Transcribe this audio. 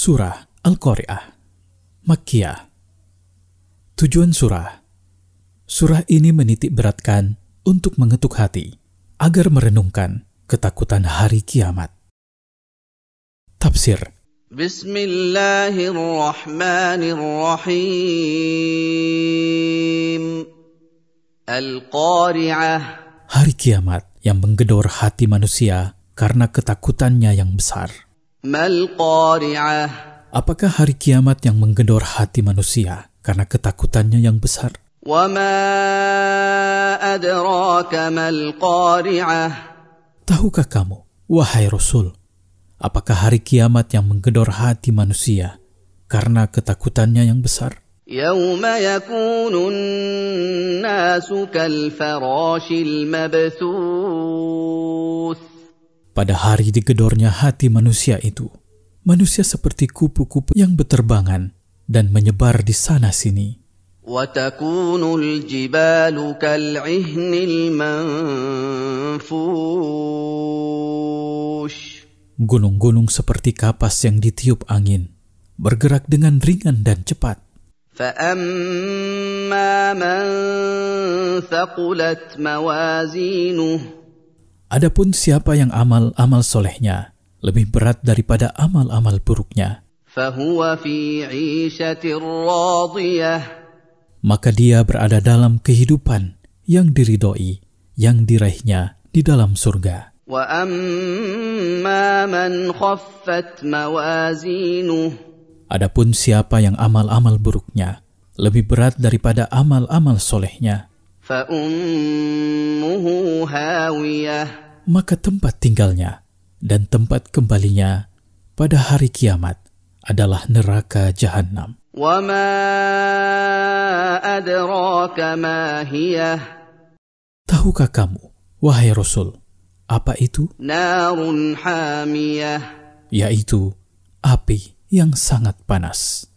Surah Al-Qari'ah Makkiyah. Tujuan surah. Surah ini menitik beratkan untuk mengetuk hati agar merenungkan ketakutan hari kiamat. Tafsir. Bismillahirrahmanirrahim. Al-Qari'ah. Hari kiamat yang menggedor hati manusia karena ketakutannya yang besar. Apakah hari kiamat yang menggedor hati manusia karena ketakutannya yang besar? Tahukah kamu, wahai Rasul, apakah hari kiamat yang menggedor hati manusia karena ketakutannya yang besar? يوم يكون الناس كالفراش المبثوث pada hari digedornya hati manusia itu, manusia seperti kupu-kupu yang berterbangan dan menyebar di sana-sini. Gunung-gunung seperti kapas yang ditiup angin, bergerak dengan ringan dan cepat. فأما من ثقلت موازينه Adapun siapa yang amal-amal solehnya lebih berat daripada amal-amal buruknya, maka dia berada dalam kehidupan yang diridhoi, yang diraihnya di dalam surga. Adapun siapa yang amal-amal buruknya lebih berat daripada amal-amal solehnya, maka tempat tinggalnya dan tempat kembalinya pada hari kiamat adalah neraka jahanam. Tahukah kamu, wahai Rasul, apa itu? Yaitu api yang sangat panas.